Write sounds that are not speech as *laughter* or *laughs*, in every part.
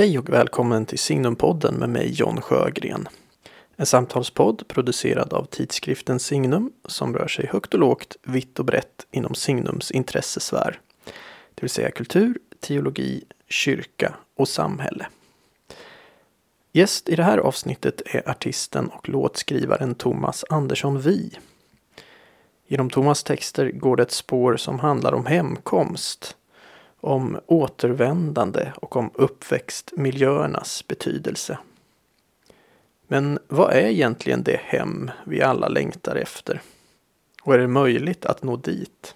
Hej och välkommen till Signumpodden med mig John Sjögren. En samtalspodd producerad av tidskriften Signum som rör sig högt och lågt, vitt och brett inom Signums intressesfär. Det vill säga kultur, teologi, kyrka och samhälle. Gäst i det här avsnittet är artisten och låtskrivaren Thomas Andersson Vi. Genom Thomas texter går det ett spår som handlar om hemkomst, om återvändande och om uppväxtmiljöernas betydelse. Men vad är egentligen det hem vi alla längtar efter? Och är det möjligt att nå dit?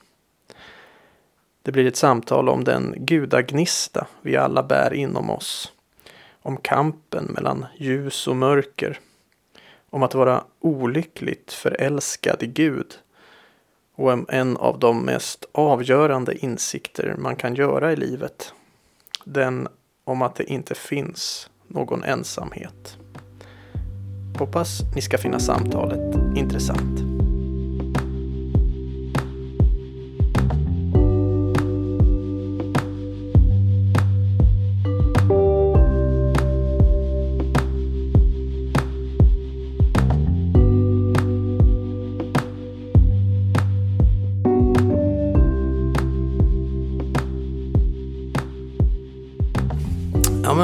Det blir ett samtal om den gudagnista vi alla bär inom oss. Om kampen mellan ljus och mörker. Om att vara olyckligt förälskad i Gud och en av de mest avgörande insikter man kan göra i livet. Den om att det inte finns någon ensamhet. Hoppas ni ska finna samtalet intressant.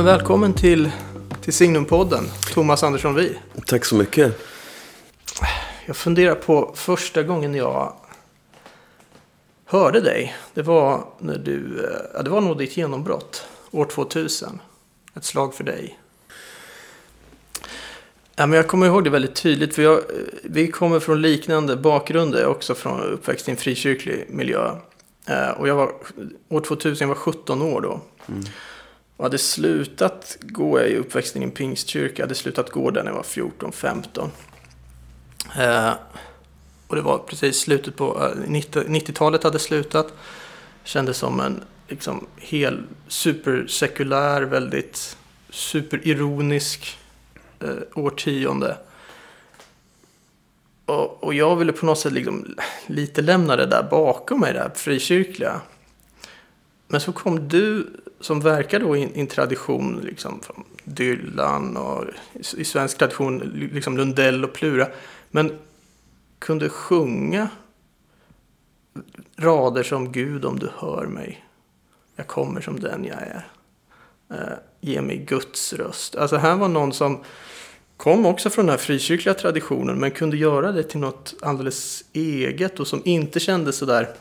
Men välkommen till, till Signumpodden, Thomas Andersson Vi. Tack så mycket. Jag funderar på första gången jag hörde dig. Det var när du, eh, ja, det var nog ditt genombrott, år 2000. Ett slag för dig. Ja, men jag kommer ihåg det väldigt tydligt, för jag, eh, vi kommer från liknande bakgrunder, också från uppväxt i en frikyrklig miljö. Eh, Och jag var, år 2000, jag var 17 år då. Och hade slutat gå, jag är uppväxten i en pingstkyrka, hade slutat gå där när jag var 14-15. Eh, och det var precis slutet på, eh, 90 90-talet hade slutat. Kändes som en liksom hel supersekulär, väldigt superironisk eh, årtionde. Och, och jag ville på något sätt liksom lite lämna det där bakom mig, det här frikyrkliga. Men så kom du som verkar då i en tradition liksom från Dylan och i, svensk tradition liksom Lundell och Plura. Men kunde sjunga rader som Gud om du hör mig. Jag kommer som den jag är. Eh, ge mig Guds röst. Alltså här var någon som kom också från den här frikyrkliga traditionen men kunde göra det till något alldeles eget och som inte kändes sådär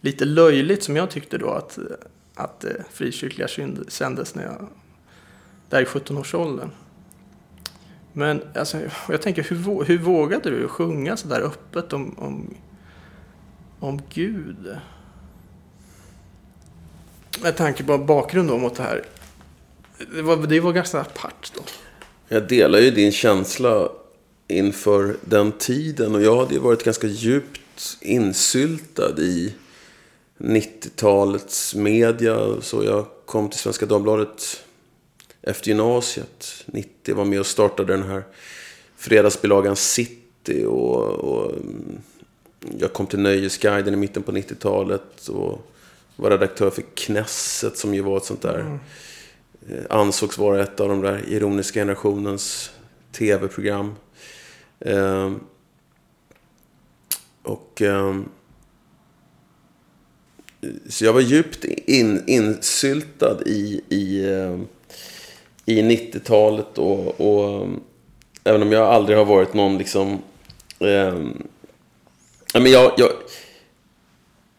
lite löjligt som jag tyckte då att, att eh, frikyrkliga sändes när jag, där i 17-årsåldern. Men alltså, jag tänker, hur, hur vågade du sjunga så där öppet om, om, om Gud? Med tanke på bakgrunden mot det här. Det var, det var ganska apart då. Jag delar ju din känsla inför den tiden. Och jag hade ju varit ganska djupt insyltad i 90-talets media. Så jag kom till Svenska Dagbladet efter gymnasiet. 90 var med och startade den här fredagsbilagan City. Och, och mm, jag kom till Nöjesguiden i mitten på 90-talet. Och var redaktör för Knesset som ju var ett sånt där eh, ansågs vara ett av de där ironiska generationens tv-program. Ehm, och ehm, så jag var djupt in, insyltad i, i, ehm, i 90-talet och, och ehm, även om jag aldrig har varit någon liksom ja, men jag, jag,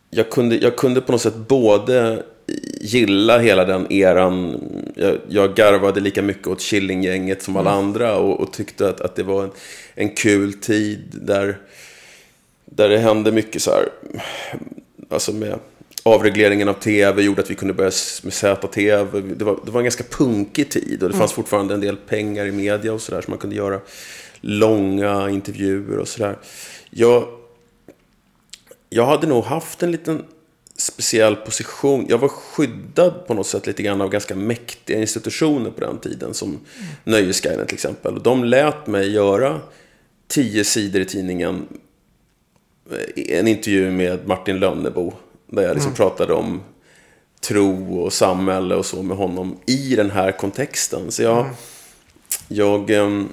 jag, kunde, jag kunde på något sätt både gilla hela den eran. Jag, jag garvade lika mycket åt Killinggänget som alla andra och, och tyckte att, att det var en, en kul tid där, där det hände mycket så här. Alltså med avregleringen av tv gjorde att vi kunde börja med ZTV. Det var, det var en ganska punkig tid och det fanns fortfarande en del pengar i media och sådär så man kunde göra långa intervjuer och sådär. Jag, jag hade nog haft en liten speciell position. Jag var skyddad på något sätt lite grann av ganska mäktiga institutioner på den tiden. Som Nöjesguiden till exempel. Och de lät mig göra tio sidor i tidningen. En intervju med Martin Lönnebo. Där jag liksom pratade om tro och samhälle och så med honom i den här kontexten. Så jag, mm. jag um,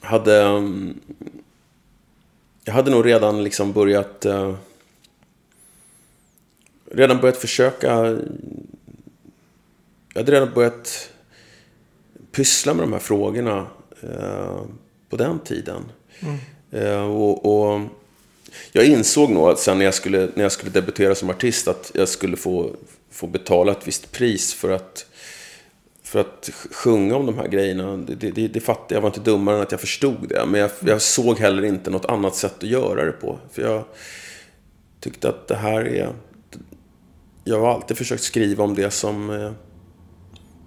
hade... Um, jag hade nog redan liksom börjat... Uh, redan börjat försöka... Jag hade redan börjat pyssla med de här frågorna uh, på den tiden. Mm. Uh, och, och jag insåg nog att sen när jag skulle, när jag skulle debutera som artist att jag skulle få, få betala ett visst pris för att, för att sjunga om de här grejerna. Det, det, det fattade jag. var inte dummare än att jag förstod det. Men jag, jag såg heller inte något annat sätt att göra det på. För jag tyckte att det här är... Jag har alltid försökt skriva om det som, eh,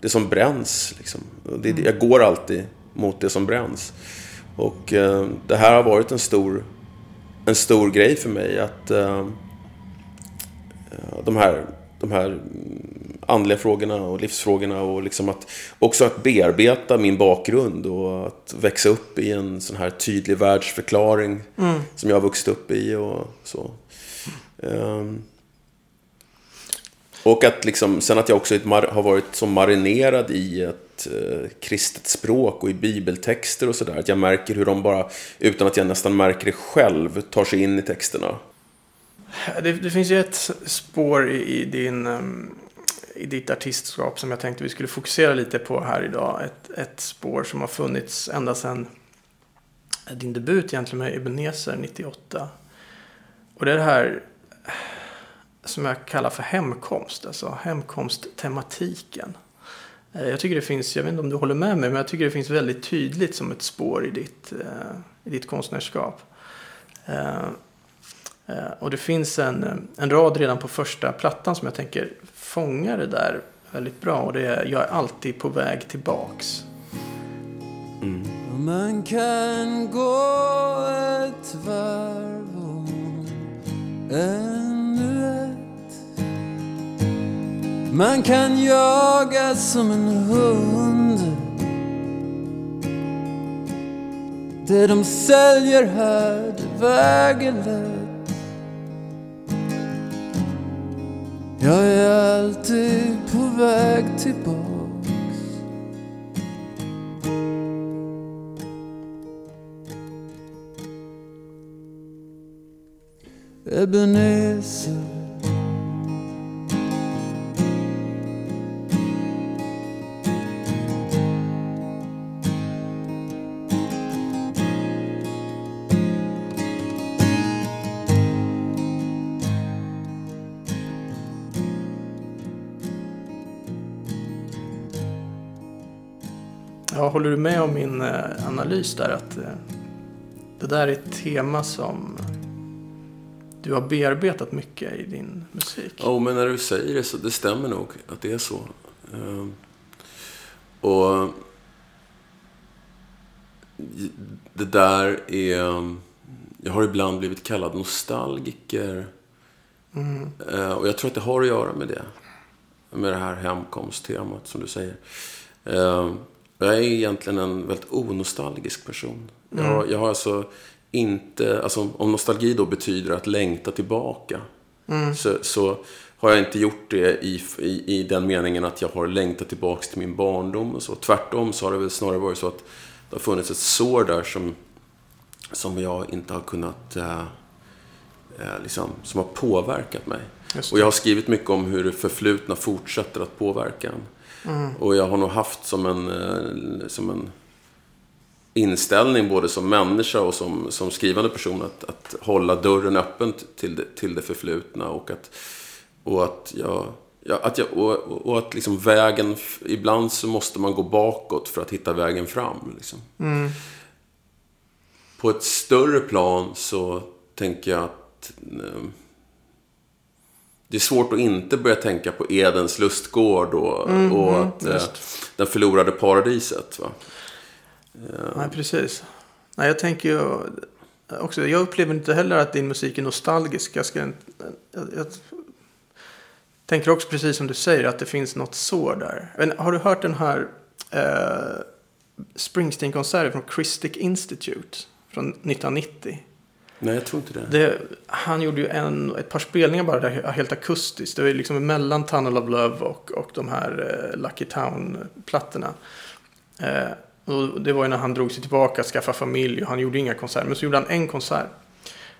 det som bränns. Liksom. Det, jag går alltid mot det som bränns. Och eh, det här har varit en stor en stor grej för mig att uh, de, här, de här andliga frågorna och livsfrågorna och liksom att också att bearbeta min bakgrund och att växa upp i en sån här tydlig världsförklaring mm. som jag har vuxit upp i och så. Um, och att liksom, sen att jag också har varit så marinerad i ett eh, kristet språk och i bibeltexter och sådär. Att jag märker hur de bara, utan att jag nästan märker det själv, tar sig in i texterna. Det, det finns ju ett spår i, i din um, i ditt artistskap som jag tänkte vi skulle fokusera lite på här idag. Ett, ett spår som har funnits ända sedan eh, din debut egentligen med Ebenezer 98. Och det är det här som jag kallar för hemkomst, alltså hemkomsttematiken. Eh, jag tycker det finns, jag vet inte om du håller med mig, men jag tycker det finns väldigt tydligt som ett spår i ditt, eh, i ditt konstnärskap. Eh, och det finns en, en rad redan på första plattan som jag tänker fångar det där väldigt bra. Och det är Jag är alltid på väg tillbaks. Mm. Man kan gå ett varv om en man kan jaga som en hund. Det de säljer här, det väger lätt. Jag är alltid på väg tillbaks. Ebenezer. Ja, håller du med om min eh, analys där? Att eh, det där är ett tema som du har bearbetat mycket i din musik. Ja, oh, men när du säger det så det stämmer nog att det är så. Uh, och det där är... Jag har ibland blivit kallad nostalgiker. Mm. Uh, och jag tror att det har att göra med det. Med det här hemkomsttemat som du säger. Jag är egentligen en väldigt onostalgisk person. Mm. Jag, jag har alltså inte, alltså om nostalgi då betyder att längta tillbaka. Mm. Så, så har jag inte gjort det i, i, i den meningen att jag har längtat tillbaka till min barndom och så. Tvärtom så har det väl snarare varit så att det har funnits ett sår där som, som jag inte har kunnat, eh, eh liksom, som har påverkat mig. Och jag har skrivit mycket om hur det förflutna fortsätter att påverka en. Mm. Och jag har nog haft som en, eh, som en inställning både som människa och som, som skrivande person att, att hålla dörren öppen till det, till det förflutna och att, och att jag Ja, att jag, och, och, att liksom vägen, ibland så måste man gå bakåt för att hitta vägen fram. Liksom. Mm. På ett större plan så tänker jag att eh, det är svårt att inte börja tänka på Edens lustgård och, mm, och att, mm, den förlorade paradiset. Va? Nej, precis. Nej, jag tänker ju också, jag upplever inte heller att din musik är nostalgisk. Jag, ska, jag, jag tänker också precis som du säger att det finns något sår där. Men har du hört den här eh, Springsteen-konserten från Christic Institute från 1990? Nej, jag tror inte det. Det, han gjorde ju en, ett par spelningar bara där helt akustiskt. Det var liksom mellan Tunnel of Love och, och de här eh, Lucky Town-plattorna. Eh, och det var ju när han drog sig tillbaka, skaffade familj och han gjorde inga konserter. Men så gjorde han en konsert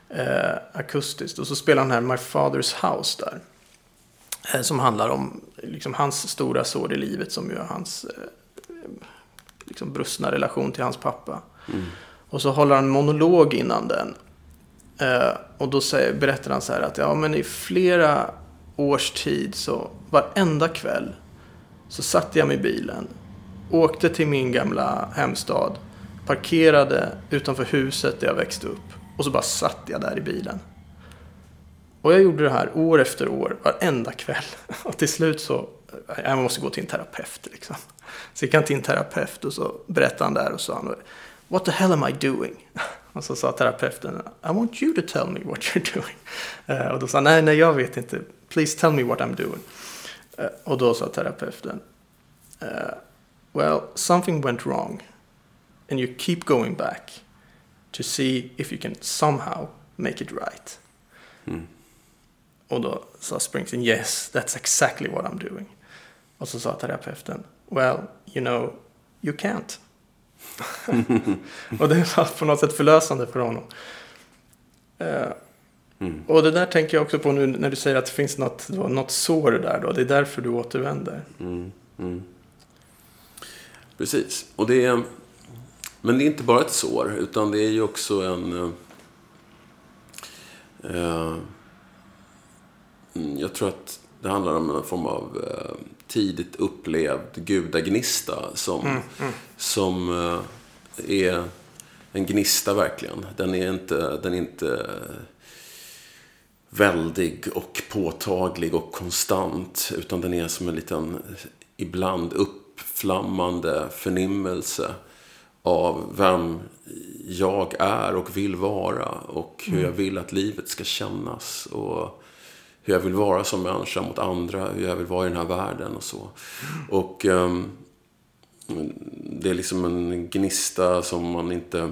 eh, akustiskt och så spelade han här My Father's House där. Eh, som handlar om liksom, hans stora sår i livet som ju är hans eh, liksom, brustna relation till hans pappa. Mm. Och så håller han en monolog innan den. Eh, och då säger, berättar han så här att ja, men i flera års tid så varenda kväll så satte jag mig i bilen, åkte till min gamla hemstad, parkerade utanför huset där jag växte upp och så bara satt jag där i bilen. Och jag gjorde det här år efter år, varenda kväll. *laughs* Och till slut så, eh, jag måste gå till en terapeut liksom. Så gick han till en terapeut och så berättade han där och sa han, What the hell am I doing? Och så sa terapeuten, I want you to tell me what you're *laughs* doing. Uh, och då sa han, nej, nej, jag vet inte. Please tell me what I'm doing. Uh, och då sa terapeuten, uh, well, something went wrong. And you keep going back to see if you can somehow make it right. Mm. Och då sa Springsteen, yes, that's exactly what I'm doing. Och så sa terapeuten, well, you know, you can't. *laughs* och det var på något sätt förlösande för honom. Uh, mm. Och det där tänker jag också på nu när du säger att det finns något, något sår där då. Det är därför du återvänder. Mm. Mm. Precis. Och det är, men det är inte bara ett sår, utan det är ju också en... Uh, jag tror att det handlar om en form av uh, tidigt upplevd gudagnista som, mm, mm. som uh, är en gnista verkligen. Den är inte, den är inte väldig och påtaglig och konstant. Utan den är som en liten, ibland uppflammande förnimmelse av vem jag är och vill vara. Och hur mm. jag vill att livet ska kännas. Och hur jag vill vara som människa mot andra, hur jag vill vara i den här världen och så. Och um, det är liksom en gnista som man inte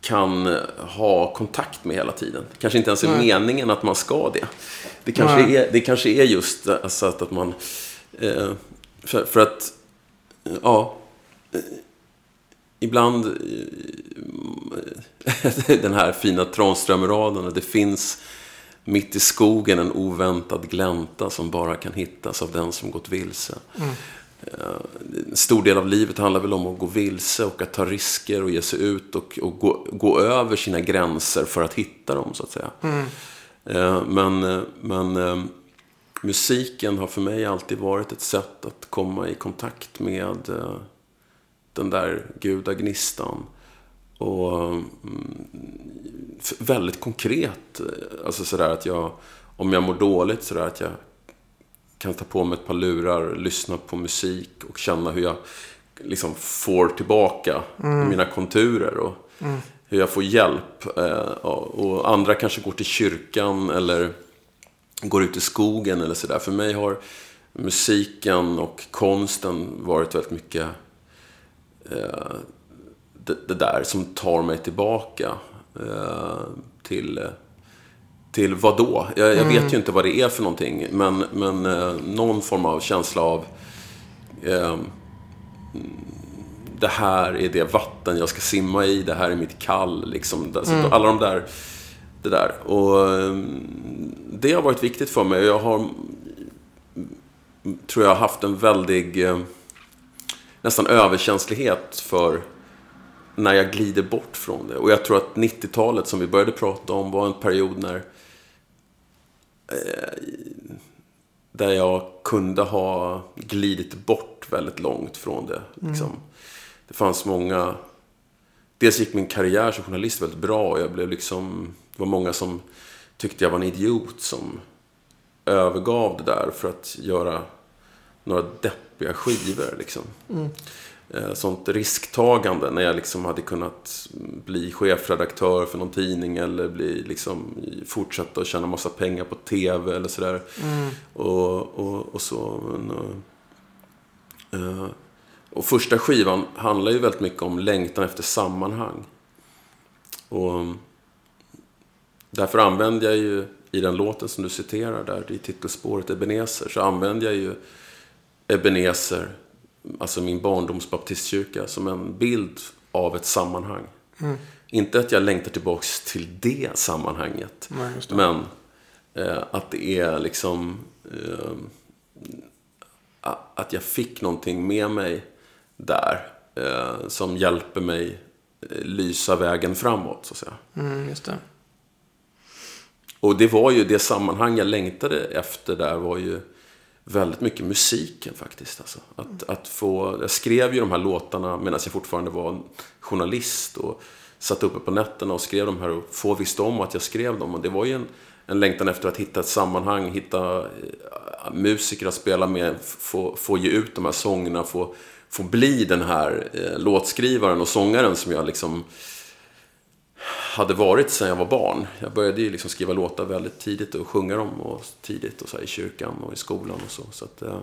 kan ha kontakt med hela tiden. Det kanske inte ens är Nej. meningen att man ska det. Det kanske, är, det kanske är just alltså att man... Eh, för, för, att, ja... Eh, ibland... Eh, *laughs* den här fina Tranströmerraden, det finns mitt i skogen en oväntad glänta som bara kan hittas av den som gått vilse. Mm. En stor del av livet handlar väl om att gå vilse och att ta risker och ge sig ut och, och gå, gå över sina gränser för att hitta dem, så att säga. Mm. Eh, men, men eh, musiken har för mig alltid varit ett sätt att komma i kontakt med den där gudagnistan. Och mm, väldigt konkret. Alltså sådär att jag, om jag mår dåligt, sådär att jag kan ta på mig ett par lurar, lyssna på musik och känna hur jag liksom får tillbaka mm. mina konturer. Och mm. hur jag får hjälp. Eh, och andra kanske går till kyrkan eller går ut i skogen eller sådär. För mig har musiken och konsten varit väldigt mycket eh, det, det, där som tar mig tillbaka eh, till till vad då? Jag, jag mm. vet ju inte vad det är för någonting. Men, men eh, någon form av känsla av eh, det här är det vatten jag ska simma i. Det här är mitt kall. Liksom. Mm. Alla de där. Det där. Och eh, det har varit viktigt för mig. Jag har, tror jag, haft en väldig eh, nästan överkänslighet för när jag glider bort från det. Och jag tror att 90-talet som vi började prata om var en period när Eh, där jag kunde ha glidit bort väldigt långt från det. Liksom. Mm. Det fanns många... Dels gick min karriär som journalist väldigt bra. Och jag blev liksom, det var många som tyckte jag var en idiot som övergav det där för att göra några deppiga skivor. Liksom. Mm. Eh, sånt risktagande när jag liksom hade kunnat bli chefredaktör för någon tidning eller bli liksom fortsätta att tjäna massa pengar på tv eller sådär. Mm. Och, och, och, så. Men, och, eh, och första skivan handlar ju väldigt mycket om längtan efter sammanhang. Och därför använder jag ju i den låten som du citerar där, i titelspåret Ebenezer, så använder jag ju Ebenezer, alltså min barndomsbaptistkyrka, som en bild av ett sammanhang. Mm. Inte att jag längtar tillbaks till det sammanhanget. Nej, det. Men eh, att det är liksom... Eh, att jag fick någonting med mig där. Eh, som hjälper mig eh, lysa vägen framåt, så att säga. Mm, just det. Och det var ju det sammanhang jag längtade efter där var ju väldigt mycket musiken faktiskt. Alltså. Att, att få, jag skrev ju de här låtarna medan jag fortfarande var journalist och satt uppe på nätterna och skrev de här och få visste om att jag skrev dem. Och det var ju en, en längtan efter att hitta ett sammanhang, hitta eh, musiker att spela med, få, få ge ut de här sångerna, få, få bli den här eh, låtskrivaren och sångaren som jag liksom hade varit sedan jag var barn. Jag började ju liksom skriva låtar väldigt tidigt och sjunga dem och tidigt och så här, i kyrkan och i skolan och så. så att, eh,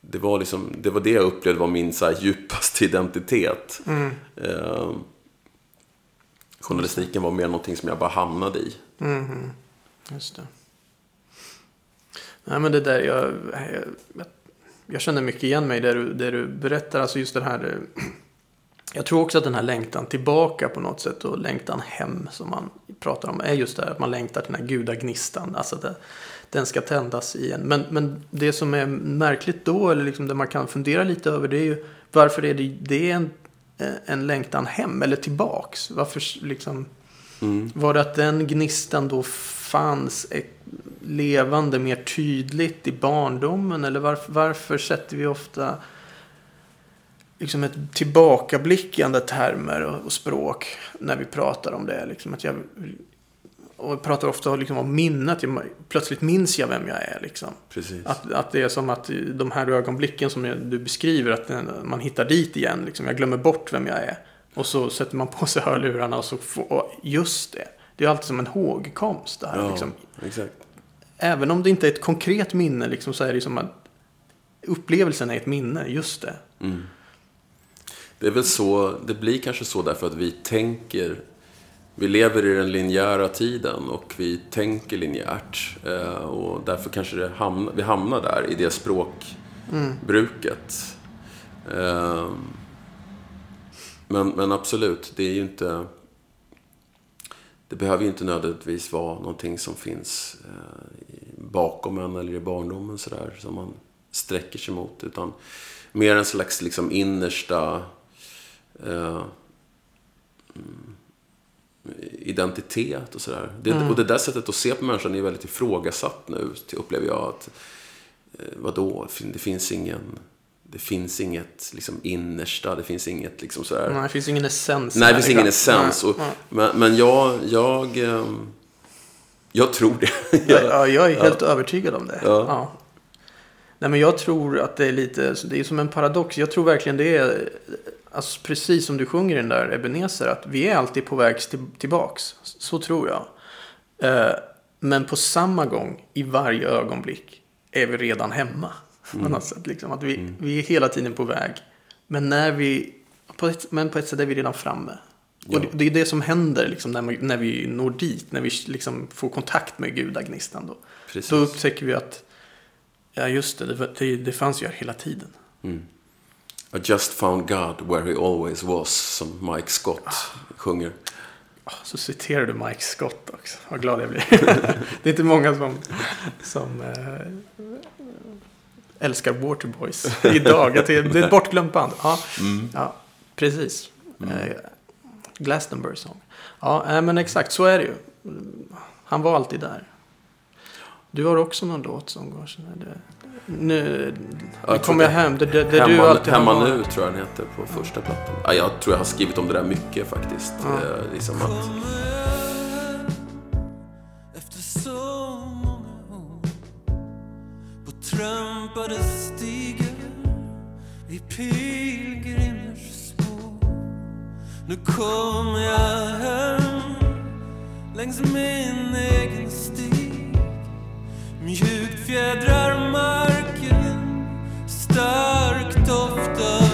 det, var liksom, det var det jag upplevde var min så här, djupaste identitet. Mm. Eh, journalistiken var mer någonting som jag bara hamnade i. Mhm. Just det. Nej, men det där, jag, jag, jag känner mycket igen mig där du, där du berättar, alltså just den här... Jag tror också att den här längtan tillbaka på något sätt och längtan hem som man pratar om är just det här att man längtar till den här gudagnistan. Alltså det, den ska tändas igen. Men, men det som är märkligt då, eller liksom det man kan fundera lite över, det är ju varför är det, det är en, en längtan hem eller tillbaks? Varför liksom... Mm. Var det att den gnistan då fanns eh, levande mer tydligt i barndomen? Eller varför, varför sätter vi ofta liksom ett tillbakablickande termer och, och språk när vi pratar om det? Liksom att jag, och jag pratar ofta liksom om minnet. Jag, plötsligt minns jag vem jag är. Liksom. Precis. Att, att det är som att de här ögonblicken som jag- du beskriver, att man hittar dit igen. Liksom. Jag glömmer bort vem jag är. Och så sätter man på sig hörlurarna och så får, och just det. Det är alltid som en hågkomst. Det här, ja, liksom. exakt. Även om det inte är ett konkret minne liksom, så är det som att upplevelsen är ett minne. Just det. Mm. Det är väl så, det blir kanske så därför att vi tänker, vi lever i den linjära tiden och vi tänker linjärt. Eh, och därför kanske det hamnar, vi hamnar där i det språkbruket. Mm. men, men absolut, det är ju inte, det behöver ju inte nödvändigtvis vara någonting som finns eh, bakom en eller i barndomen sådär, som man sträcker sig mot. Utan mer en slags liksom innersta eh, mm, identitet och sådär. Det, Mm. Och det där sättet att se på människan är väldigt ifrågasatt nu, upplever jag. att eh, Vadå, det finns ingen... Det finns inget liksom, innersta, det finns inget liksom sådär... Nej, det finns ingen essens. Nej, det finns ingen essens. Och, nej. men, men jag, jag, ehm, jag tror det. *laughs* Ja, ja, jag är helt övertygad om det. Ja. Nej, men jag tror att det är lite, det är som en paradox. Jag tror verkligen det är, alltså precis som du sjunger i den där Ebenezer, att vi är alltid på väg till, tillbaks. Så tror jag. Eh, men på samma gång, i varje ögonblick, är vi redan hemma. *laughs* Något sätt, liksom. att vi, vi är hela tiden på väg. Men, när vi, på ett, men på ett sätt är vi redan framme. Ja. Och det, det är det som händer liksom, när, man, när vi når dit, när vi liksom får kontakt med gudagnistan. Då. Precis. Då upptäcker vi att, ja just det, det, det, fanns ju här hela tiden. I just found God where he always was, som Mike Scott sjunger. Ah, Så citerar du Mike Scott också. Vad glad jag blir. *laughs* det är inte många som, som eh, älskar Waterboys idag. Att det, är ett bortglömt band. Ja, ja precis. Eh, Glastonbury Song. Ja, eh, men exakt så är det ju. Han var alltid där. Du har också någon låt som går så här. Det, nu jag nu kommer jag hem. Det, det, det du Hemma, alltid har hemma nu tror jag den heter på första plattan. Ja, jag tror jag har skrivit om det där mycket faktiskt. Ja. Eh, liksom att, Efter så många år på trampade stigar i pilgrimers spår Nu kommer jag hem längs min egen stig Mjukt fjädrar marken, starkt doftar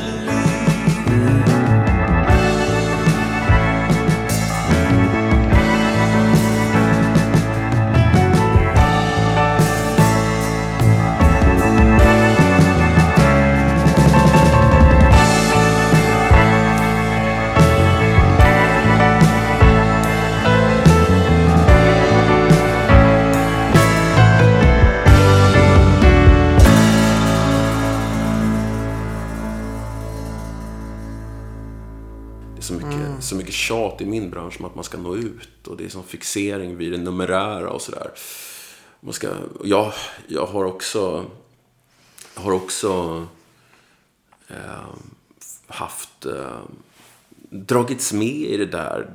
bransch om att man ska nå ut. Och det är som fixering vid det numerära och sådär. Man ska, jag, jag har också, jag har också eh, haft, eh, dragits med i det där.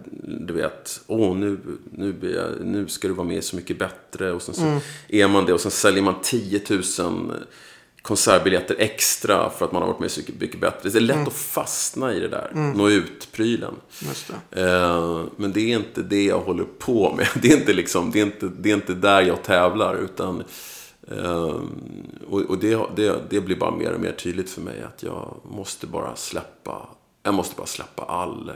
Du vet, åh nu, nu, jag, nu ska du vara med Så mycket bättre. Och sen så är man det och sen säljer man 10 000 konsertbiljetter extra för att man har varit med Så mycket bättre. Det är lätt att fastna i det där, nå ut-prylen. Eh, men det är inte det jag håller på med. *laughs* Det är inte, liksom, det är inte, det är inte där jag tävlar. Utan, eh, och och det, det, det blir bara mer och mer tydligt för mig att jag måste bara släppa, jag måste bara släppa all,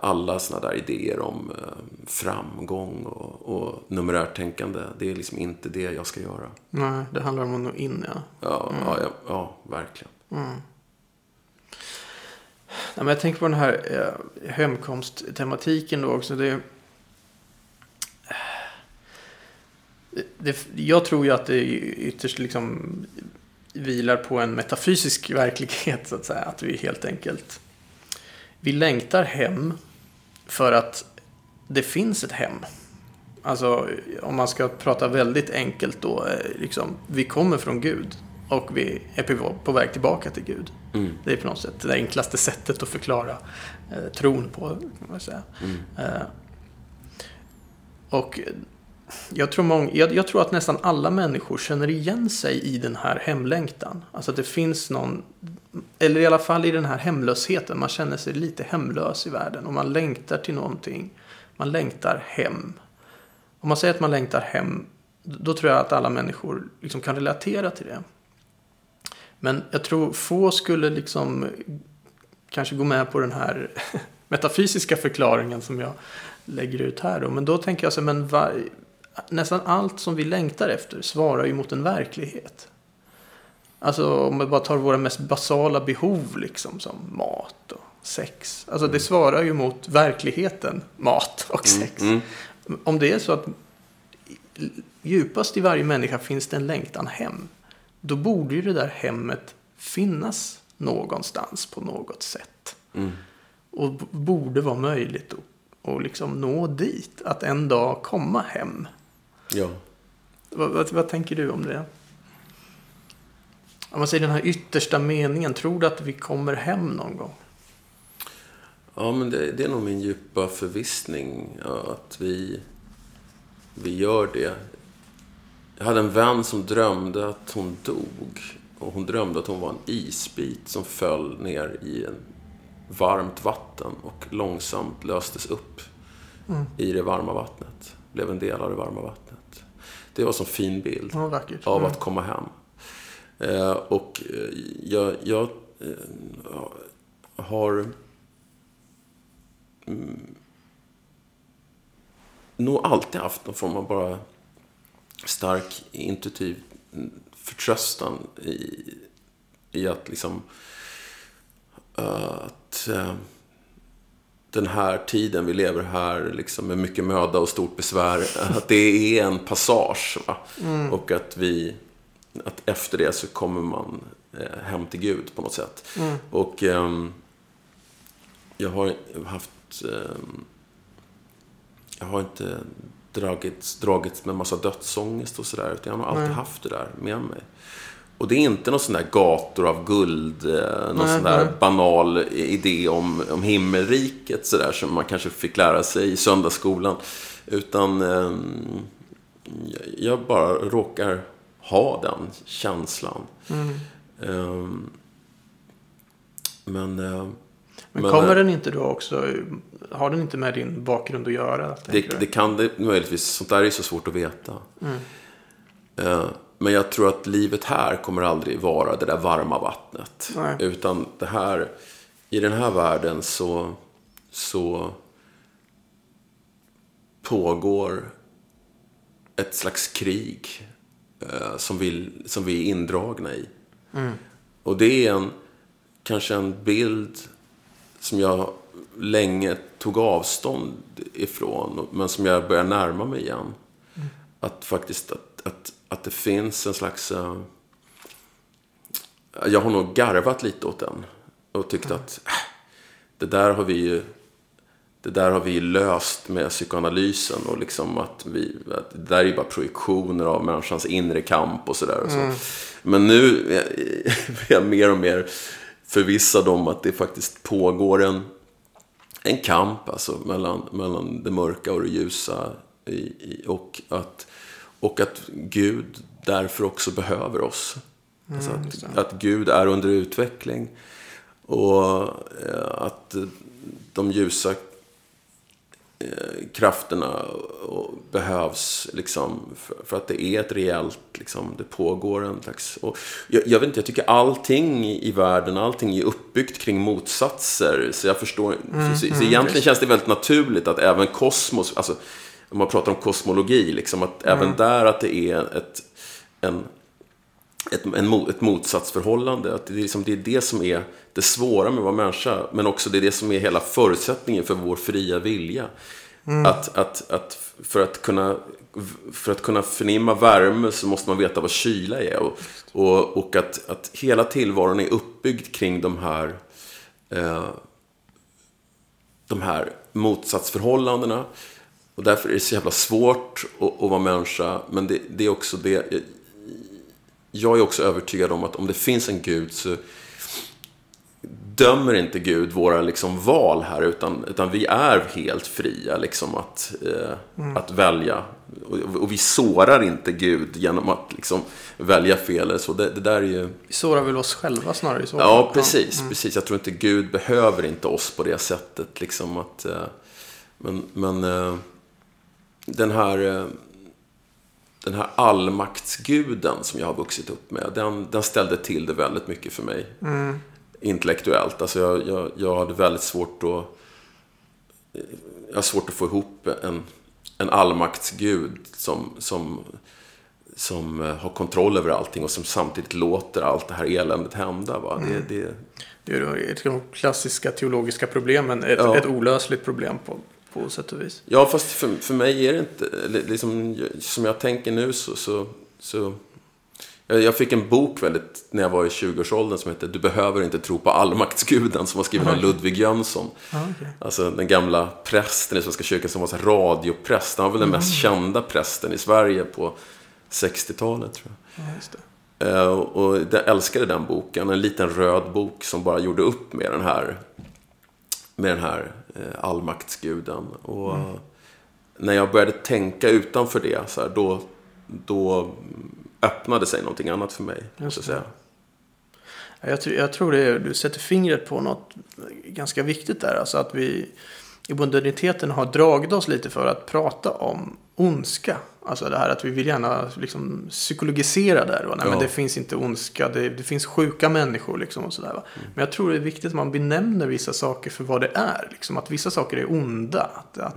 alla sådana där idéer om eh, framgång och, och numerärt tänkande. Det är liksom inte det jag ska göra. Nej, det handlar om att nå in, ja. Ja, ja, ja, ja verkligen. Nej, men jag tänker på den här eh, hemkomsttematiken då också. Det, det, jag tror ju att det ytterst liksom vilar på en metafysisk verklighet så att säga. Att vi helt enkelt vi längtar hem för att det finns ett hem. Alltså om man ska prata väldigt enkelt då. eh, Liksom, vi kommer från Gud och vi är på, väg tillbaka till Gud. Det är på något sätt det enklaste sättet att förklara eh, tron på. Kan man säga. Eh, och jag tror, många, jag, jag tror att nästan alla människor känner igen sig i den här hemlängtan. Alltså att det finns någon, eller i alla fall i den här hemlösheten. Man känner sig lite hemlös i världen och man längtar till någonting. Man längtar hem. Om man säger att man längtar hem, då tror jag att alla människor liksom kan relatera till det. Men jag tror få skulle liksom kanske gå med på den här *laughs* metafysiska förklaringen som jag lägger ut här. Då. Men då tänker jag så här, men var, nästan allt som vi längtar efter svarar ju mot en verklighet. Alltså om vi bara tar våra mest basala behov liksom som mat och sex. Alltså det svarar ju mot verkligheten, mat och sex. Om det är så att djupast i varje människa finns det en längtan hem. Då borde ju det där hemmet finnas någonstans på något sätt. Och b- borde vara möjligt att, att liksom nå dit. Att en dag komma hem. Ja. Vad, vad, vad tänker du om det? Om man säger den här yttersta meningen. Tror du att vi kommer hem någon gång? Ja, men det, det är nog min djupa förvissning ja, att vi, vi gör det. Jag hade en vän som drömde att hon dog. Och hon drömde att hon var en isbit som föll ner i en varmt vatten och långsamt löstes upp i det varma vattnet. Blev en del av det varma vattnet. Det var en sån fin bild Ja, vackert. av att komma hem. Eh, och eh, jag, jag eh, har mm, nog alltid haft någon form av bara stark intuitiv mm, förtröstan i, i att liksom eh, att eh, den här tiden vi lever här liksom med mycket möda och stort besvär, att det är en passage. Va? Och att vi, att efter det så kommer man eh, hem till Gud på något sätt. Och ehm, jag har haft, ehm, jag har inte dragits, dragits med massa dödsångest och sådär, utan jag har alltid Nej. haft det där med mig. Och det är inte någon sån där gator av guld, eh, någon Nej, sån där nej. banal idé om, om himmelriket sådär som man kanske fick lära sig i söndagsskolan. Utan eh, jag bara råkar ha den känslan. Mm. Eh, men eh, Men, Men, kommer eh, den inte då också, har den inte med din bakgrund att göra? det, det kan det möjligtvis. Sånt där är så svårt att veta. Mm. Men jag tror att livet här kommer aldrig vara det där varma vattnet. Nej. Utan det här, i den här världen så, så pågår ett slags krig eh, som, vi, som vi är indragna i. Och det är en, kanske en bild som jag länge tog avstånd ifrån, men som jag börjar närma mig igen. Att faktiskt att, att, att det finns en slags... eh, jag har nog garvat lite åt den och tyckt att äh, det där har vi ju det där har vi löst med psykoanalysen och liksom att vi, att det där är ju bara projektioner av människans inre kamp och sådär. Så. Men nu är jag *laughs* mer och mer förvissad om att det faktiskt pågår en, en kamp alltså, mellan, mellan det mörka och det ljusa. I, i, och, att, och att Gud därför också behöver oss. Alltså att, att Gud är under utveckling. Och eh, att de ljusa eh, krafterna behövs liksom för, att det är ett reellt, liksom, det pågår en slags... Och jag, jag vet inte, jag tycker allting i världen, allting är uppbyggt kring motsatser. Så jag förstår, så, så egentligen känns det väldigt naturligt att även kosmos, alltså om man pratar om kosmologi, liksom, att även där att det är ett, en, ett, en, ett motsatsförhållande. Att det, är liksom, det är det som är det svåra med att vara människa. Men också det är det som är hela förutsättningen för vår fria vilja. Att, att, att för, att kunna, för att kunna förnimma värme så måste man veta vad kyla är. Och, och, och att, att hela tillvaron är uppbyggd kring de här, eh, de här motsatsförhållandena. Och därför är det så jävla svårt att, att vara människa. Men det, det är också det jag är också övertygad om att om det finns en gud så dömer inte Gud våra liksom val här utan, utan vi är helt fria liksom att, eh, att välja. Och, och vi sårar inte Gud genom att liksom välja fel. Så det, det där är ju... Vi sårar väl oss själva snarare så Ja, precis, precis. Jag tror inte Gud behöver inte oss på det sättet. Liksom att, eh, men men eh, den här... eh, Den här allmaktsguden som jag har vuxit upp med, den, den ställde till det väldigt mycket för mig. Intellektuellt. Alltså jag, jag, jag hade väldigt svårt att... Jag har svårt att få ihop en, en allmaktsgud som, som, som eh, har kontroll över allting och som samtidigt låter allt det här eländet hända. Va? Det, det, Det är de klassiska teologiska problemen. Ett, Ja. ett olösligt problem på, på sätt och vis. Ja, fast för, för mig är det inte... Liksom, som jag tänker nu så... så, så jag fick en bok väldigt, när jag var i 20-årsåldern som heter Du behöver inte tro på allmaktsguden som var skriven av Ludvig Jönsson. Alltså den gamla prästen i Svenska kyrkan som var så radiopräst. Han var väl den mest kända prästen i Sverige på 60-talet tror jag. Ja. Eh, Och jag älskade den boken. En liten röd bok som bara gjorde upp med den här, med den här allmaktsguden. Och Mm. eh, när jag började tänka utanför det, så här, då, då öppnade sig någonting annat för mig. Just säga. Ja, Jag, tror- jag tror det är, du sätter fingret på något ganska viktigt där. Alltså att vi i moderniteten har dragit oss lite för att prata om ondska. Alltså det här att vi vill gärna liksom psykologisera där. Va? Nej, Ja. men det finns inte ondska, det, det finns sjuka människor liksom och sådär. Va? Men jag tror det är viktigt att man benämner vissa saker för vad det är. Liksom, att vissa saker är onda. Att, att,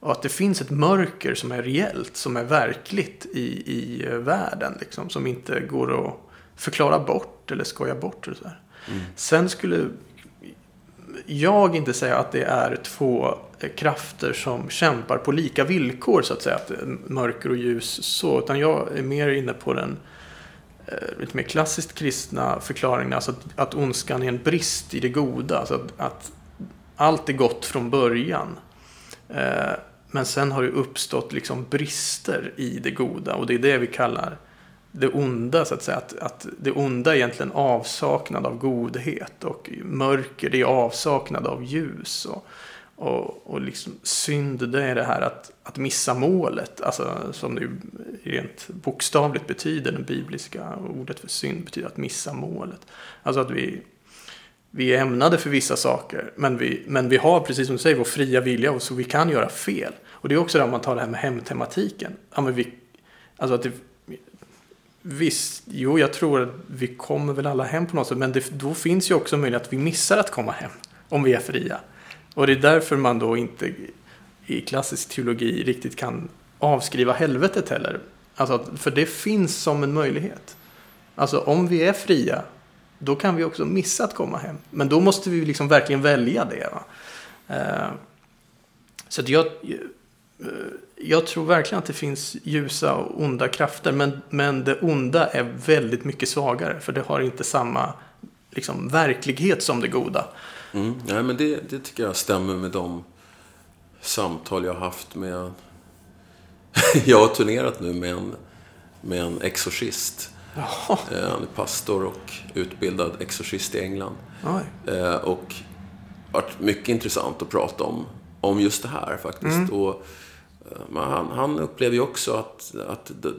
Och att det finns ett mörker som är reellt, som är verkligt i, i eh, världen. Liksom, som inte går att förklara bort eller skoja bort. Och så här. Sen skulle jag inte säga att det är två eh, krafter som kämpar på lika villkor så att säga. Att eh, mörker och ljus så. Utan jag är mer inne på den eh, lite mer klassiskt kristna förklaringen. Alltså att, att ondskan är en brist i det goda. Alltså att, att allt är gott från början. Eh, men sen har det uppstått liksom brister i det goda. Och det är det vi kallar det onda så att säga. Att, att det onda är egentligen avsaknad av godhet. Och mörker det är avsaknad av ljus. Och, och, och liksom synd det är det här att, att missa målet. Alltså som det ju rent bokstavligt betyder. Det bibliska ordet för synd betyder att missa målet. Alltså att vi, vi är ämnade för vissa saker. Men vi, men vi har, precis som du säger, vår fria vilja. Och så vi kan göra fel. Och det är också det om man tar det här med hemtematiken. Ja, men vi, alltså att det, Visst, jo jag tror att vi kommer väl alla hem på något sätt. Men det, då finns ju också möjlighet att vi missar att komma hem. Om vi är fria. Och det är därför man då inte i klassisk teologi riktigt kan avskriva helvetet heller. Alltså, för det finns som en möjlighet. Alltså om vi är fria, då kan vi också missa att komma hem. Men då måste vi liksom verkligen välja det. Va? Eh, så att jag, eh, jag tror verkligen att det finns ljusa och onda krafter. Men, men det onda är väldigt mycket svagare. För det har inte samma liksom, verklighet som det goda. Mm. Nej, men det, det tycker jag stämmer med de samtal jag har haft med... *laughs* jag har turnerat nu med en, med en exorcist. Jaha. Eh, Han är pastor och utbildad exorcist i England. Oj. Eh, och varit mycket intressant att prata om, om just det här faktiskt. Och, eh, men han, han upplever ju också att, att det,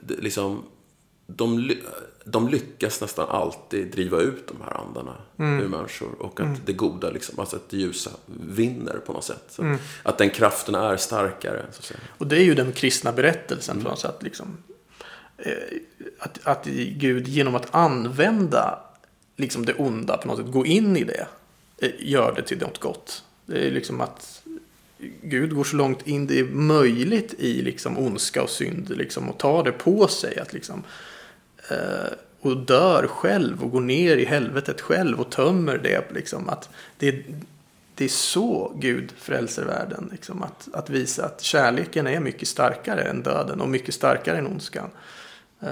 det, liksom, de, de lyckas nästan alltid driva ut de här andarna ur människor. Och att det goda, liksom, alltså att det ljusa vinner på något sätt. Så Att den kraften är starkare. Så att säga. Och det är ju den kristna berättelsen på något sätt. Liksom, eh, att, att Gud genom att använda liksom det onda på något sätt, gå in i det, eh, gör det till något gott. Det är liksom att Gud går så långt in det är möjligt i liksom ondska och synd liksom, och tar det på sig. att liksom eh, och dör själv och går ner i helvetet själv och tömmer det. Liksom, att det, det är så Gud frälser världen. Liksom, att, att visa att kärleken är mycket starkare än döden och mycket starkare än ondskan. Eh,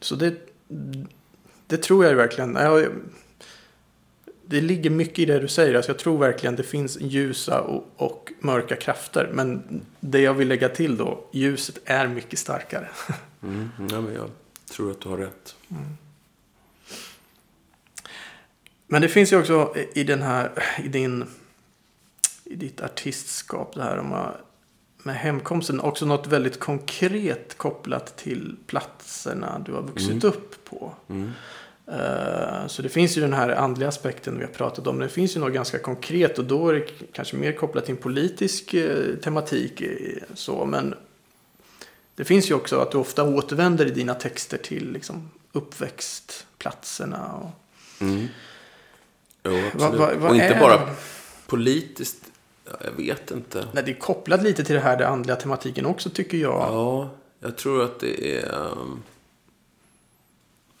så det, det tror jag verkligen. Jag, det ligger mycket i det du säger. Alltså jag tror verkligen det finns ljusa och, och mörka krafter. Men det jag vill lägga till då, ljuset är mycket starkare. *laughs* Mm. Ja, men jag tror att du har rätt. Men det finns ju också i den här, i din, i ditt artistskap det här med, med hemkomsten också något väldigt konkret kopplat till platserna du har vuxit upp på. Eh, Så det finns ju den här andliga aspekten vi har pratat om. Det finns ju något ganska konkret och då är det kanske mer kopplat till en politisk eh, tematik. eh, Så, men det finns ju också att du ofta återvänder i dina texter till liksom, uppväxtplatserna. Och, Mm. Jo. Vad- vad- vad och inte är- bara politiskt. Ja, jag vet inte. Nej, det är kopplat lite till det här, den andliga tematiken också tycker jag. Ja, jag tror att det är um,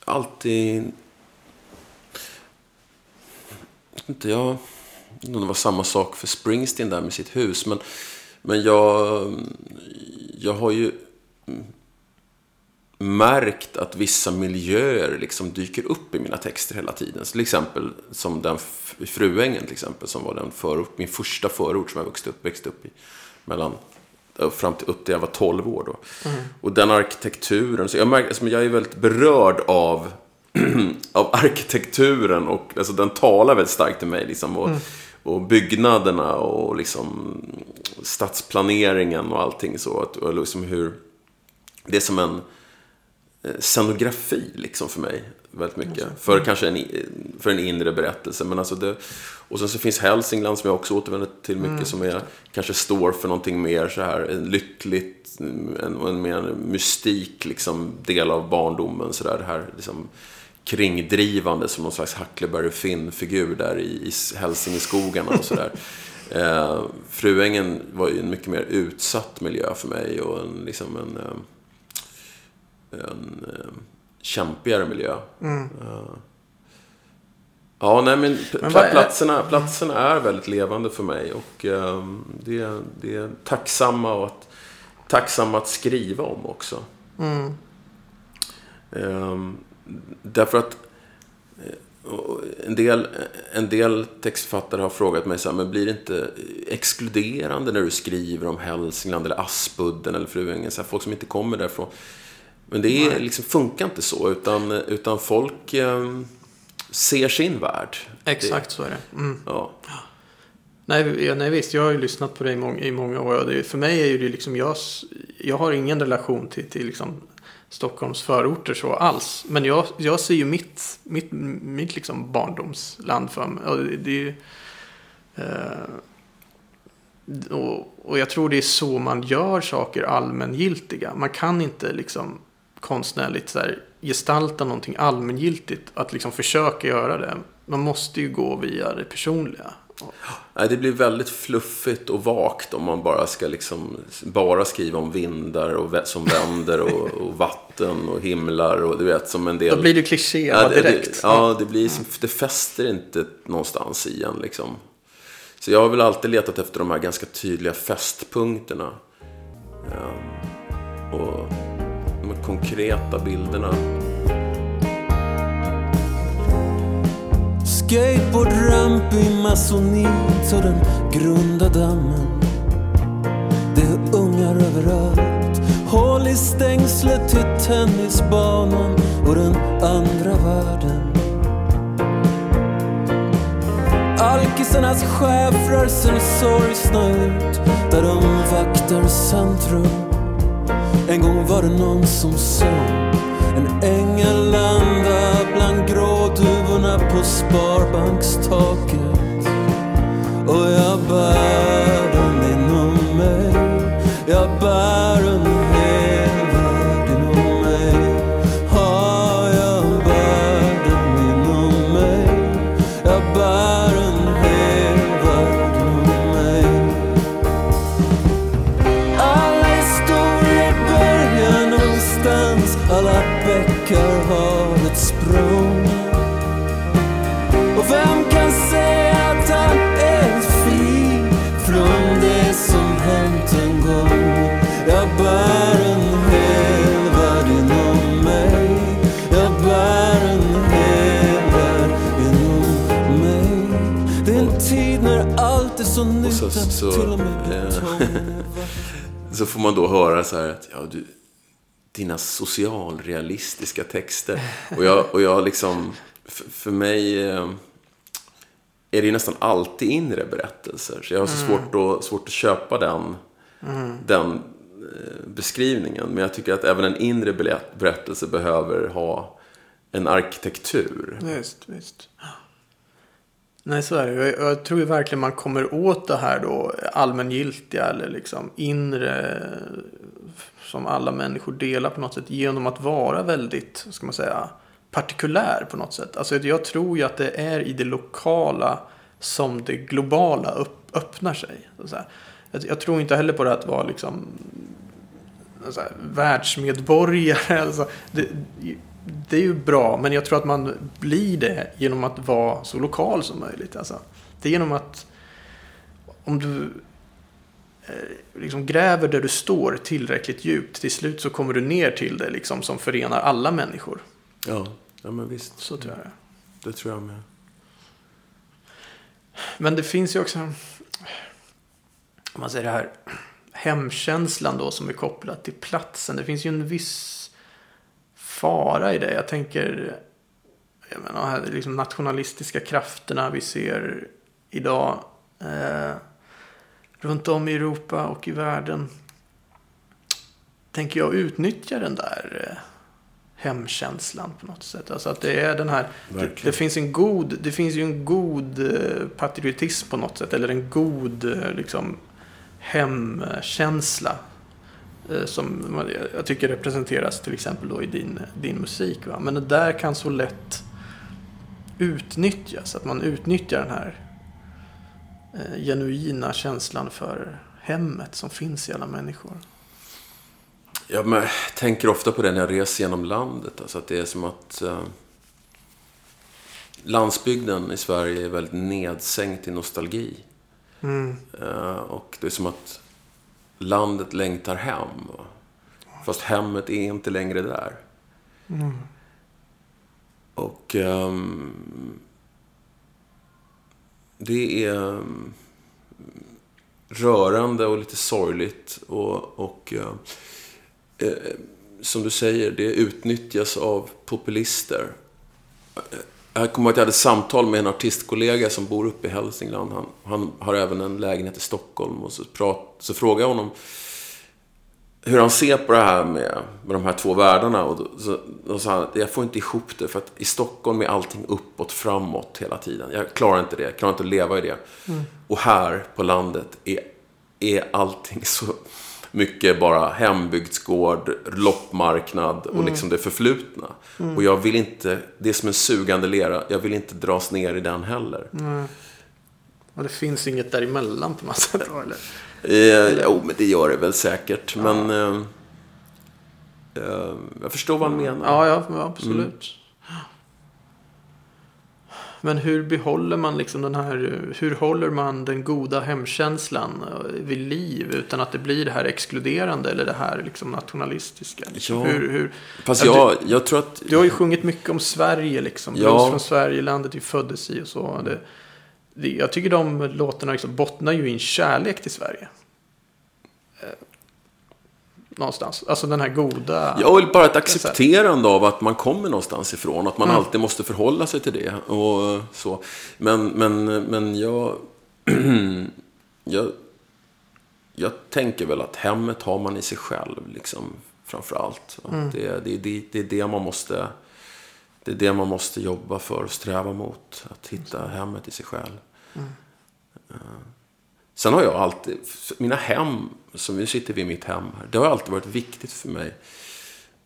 alltid... Jag vet inte, jag... om det var samma sak för Springsteen där med sitt hus. Men, men jag, jag har ju märkt att vissa miljöer liksom dyker upp i mina texter hela tiden. Så till exempel som den i Fruängen till exempel, som var den förort, min första förort som jag växte upp, växte upp i. Mellan, fram till, upp till jag var 12 år då. Och den arkitekturen, så jag, märker, alltså, jag är väldigt berörd av, *clears throat* av arkitekturen och alltså, den talar väldigt starkt till mig. Liksom, och, och byggnaderna och liksom stadsplaneringen och allting så. Att, och liksom hur, det är som en eh, scenografi liksom för mig. Väldigt mycket. För kanske en, för en inre berättelse. Men alltså det, och sen så finns Hälsingland som jag också återvänder till mycket. som är, kanske står för någonting mer så här en lyckligt. En, en mer mystik liksom, del av barndomen. Så där, det här liksom, kringdrivande som någon slags Huckleberry Finn-figur där i, i Hälsingeskogarna och sådär. *laughs* Eh, Fruängen var ju en mycket mer utsatt miljö för mig och en, liksom en, eh, en eh, kämpigare miljö. Eh, ja, nej men, Men vad är- platserna, platserna är väldigt levande för mig och eh, det, det är tacksamma, och att, tacksamma att skriva om också. Ehm, därför att eh, en del, en del textförfattare har frågat mig så här, men blir det inte exkluderande när du skriver om Hälsingland eller Aspudden eller Fruängen? Så här, folk som inte kommer därifrån. Men det är, liksom, funkar inte så, utan, utan folk eh, ser sin värld. Exakt så är det. Mm. Det, ja. Nej, nej visst, jag har ju lyssnat på dig i många, i många år. Det, för mig är ju det liksom, jag, jag har ingen relation till, till liksom Stockholms förorter så alls. Men jag, jag ser ju mitt, mitt, mitt liksom barndomsland för mig. Och det, det eh, och, och jag tror det är så man gör saker allmängiltiga. Man kan inte liksom konstnärligt så här, gestalta någonting allmängiltigt. Att liksom försöka göra det. Man måste ju gå via det personliga. Nej, det blir väldigt fluffigt och vagt om man bara ska liksom bara skriva om vindar och som vänder och, och vatten och himlar och du vet som en del... Då blir det kliché Ja, direkt. det, ja, det blir det fäster inte någonstans i en liksom. Så jag har väl alltid letat efter de här ganska tydliga fästpunkterna. Ehm, och konkreta bilderna. skateboardramp i masonit och den grunda dammen. Det är ungar överallt. Hål i stängslet till tennisbanan och den andra världen. Alkisarnas schäfrar ser sorgsna ut där de vaktar centrum. En gång var det någon som sa en ängel landa bland gråduvorna på sparbankstaket. Och jag bär den inom mig. Jag bär den vacker *laughs* Så får man då höra så här att ja, du, dina socialrealistiska texter. Och jag, och jag liksom, för, för mig eh, är det ju nästan alltid inre berättelser. Så jag har så svårt, att, svårt att köpa den, den eh, beskrivningen. Men jag tycker att även en inre berätt- berättelse behöver ha en arkitektur. Visst, visst. Nej, så är det. Jag, jag tror ju verkligen man kommer åt det här då allmängiltiga eller liksom inre som alla människor delar på något sätt genom att vara väldigt, ska man säga, partikulär på något sätt. Alltså jag tror ju att det är i det lokala som det globala upp, öppnar sig. Så. Jag, jag tror inte heller på det att vara liksom så här, världsmedborgare. *laughs* Alltså, det, det är ju bra, men jag tror att man blir det genom att vara så lokal som möjligt. Alltså, det är genom att om du eh, liksom gräver där du står tillräckligt djupt, till slut så kommer du ner till det liksom, som förenar alla människor. Ja, ja men visst. Så tror jag det. Det tror jag med. Men det finns ju också, om man säger det här, hemkänslan då som är kopplad till platsen. Det finns ju en viss fara i det. Jag tänker, jag menar, här liksom nationalistiska krafterna vi ser idag eh, runt om i Europa och i världen. Tänker jag utnyttja den där eh, hemkänslan på något sätt. Alltså att det är den här, det, det, finns en god, det finns ju en god eh, patriotism på något sätt. Eller en god eh, liksom, hemkänsla. Eh, Som jag tycker representeras till exempel då i din, din musik. Va? Men det där kan så lätt utnyttjas. Att man utnyttjar den här eh, genuina känslan för hemmet som finns i alla människor. Jag tänker ofta på det när jag reser genom landet. Alltså att det är som att eh, landsbygden i Sverige är väldigt nedsänkt i nostalgi. Mm. Eh, och det är som att landet längtar hem. Fast hemmet är inte längre där. Och ehm, det är ehm, rörande och lite sorgligt. Och, och eh, eh, som du säger, det utnyttjas av populister. Jag kommer ihåg att jag hade samtal med en artistkollega som bor uppe i Hälsingland. Han, han har även en lägenhet i Stockholm. Och så, prat, så frågade jag honom hur han ser på det här med, med de här två världarna. Och då, så, då sa han jag får inte ihop det. För att i Stockholm är allting uppåt, framåt hela tiden. Jag klarar inte det. Jag klarar inte att leva i det. Och här på landet är, är allting så mycket bara hembygdsgård, loppmarknad och liksom det förflutna. Och jag vill inte, det är som en sugande lera. Jag vill inte dras ner i den heller. Och det finns inget däremellan på något sätt. då, Eller? Eh, jo, men det gör det väl säkert. Men eh, eh, jag förstår vad han menar. Ja, ja, ja absolut. Men hur behåller man liksom den här, hur håller man den goda hemkänslan eh, vid liv utan att det blir det här exkluderande eller det här liksom nationalistiska? Liksom? Ja. Hur, hur, Fast Ja, jag, jag tror att... du har ju sjungit mycket om Sverige liksom. Ja. Blues från Sverige, landet vi föddes i och så. Det, det, jag tycker de låtarna liksom bottnar ju i en kärlek till Sverige. Eh, någonstans. Alltså den här goda... Ja, och bara ett accepterande av att man kommer någonstans ifrån. Att man Mm. alltid måste förhålla sig till det. Och så. Men, men, men jag, *clears throat* jag... Jag tänker väl att hemmet har man i sig själv, liksom, framför allt. Mm. Det, det, det, det är det man måste... Det är det man måste jobba för och sträva mot. Att hitta hemmet i sig själv. Mm. Eh, Sen har jag alltid, mina hem, som nu sitter vi i mitt hem här, det har alltid varit viktigt för mig.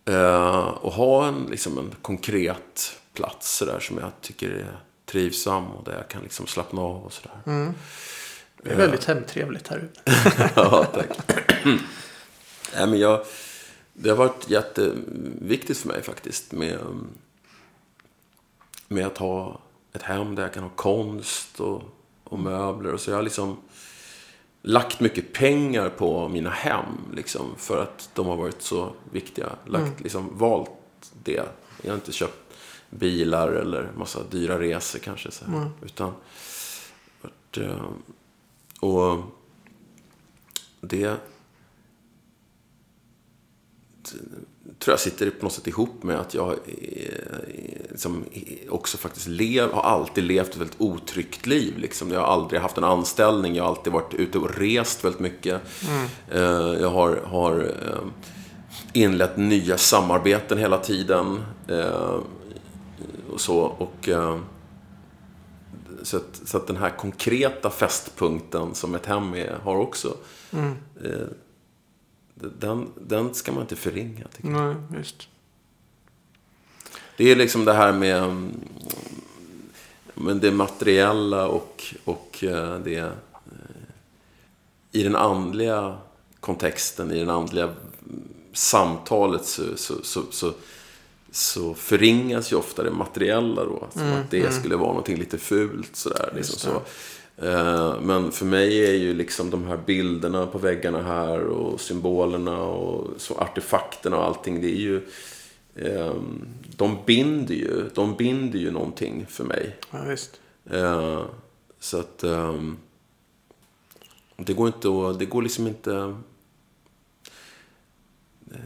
eh, att ha en, liksom en konkret plats så där, som jag tycker är trivsam och där jag kan liksom slappna av och sådär. Mm. Det är väldigt hemtrevligt här ute. *laughs* ja, tack. Nej, men jag, det har varit jätteviktigt för mig faktiskt med, med att ha ett hem där jag kan ha konst och, och möbler. Och så jag har liksom lagt mycket pengar på mina hem liksom, för att de har varit så viktiga. Lagt, liksom, valt det. Jag har inte köpt bilar eller massa dyra resor kanske. Så här, Utan eh, och det tror jag sitter på något sätt ihop med att jag liksom också faktiskt lev, har alltid levt ett väldigt otryggt liv. Liksom. Jag har aldrig haft en anställning, jag har alltid varit ute och rest väldigt mycket. Eh, Jag har, har eh, inlett nya samarbeten hela tiden. Och så. Och, så att, så att den här konkreta fästpunkten som ett hem är, har också. Eh, den, den ska man inte förringa. Tycker jag. Nej, just. Det är liksom det här med mm, men det materiella och, och eh, det eh, i den andliga kontexten, i den andliga mm, samtalet så, så, så, så, så förringas ju ofta det materiella då. Som att det skulle vara någonting lite fult sådär. Liksom Mm, så. Eh, Men för mig är ju liksom de här bilderna på väggarna här och symbolerna och så artefakterna och allting. Det är ju ehm, de binder ju, de binder ju någonting för mig. Ja, visst. Eh, Så att ehm, det går inte att, det går liksom inte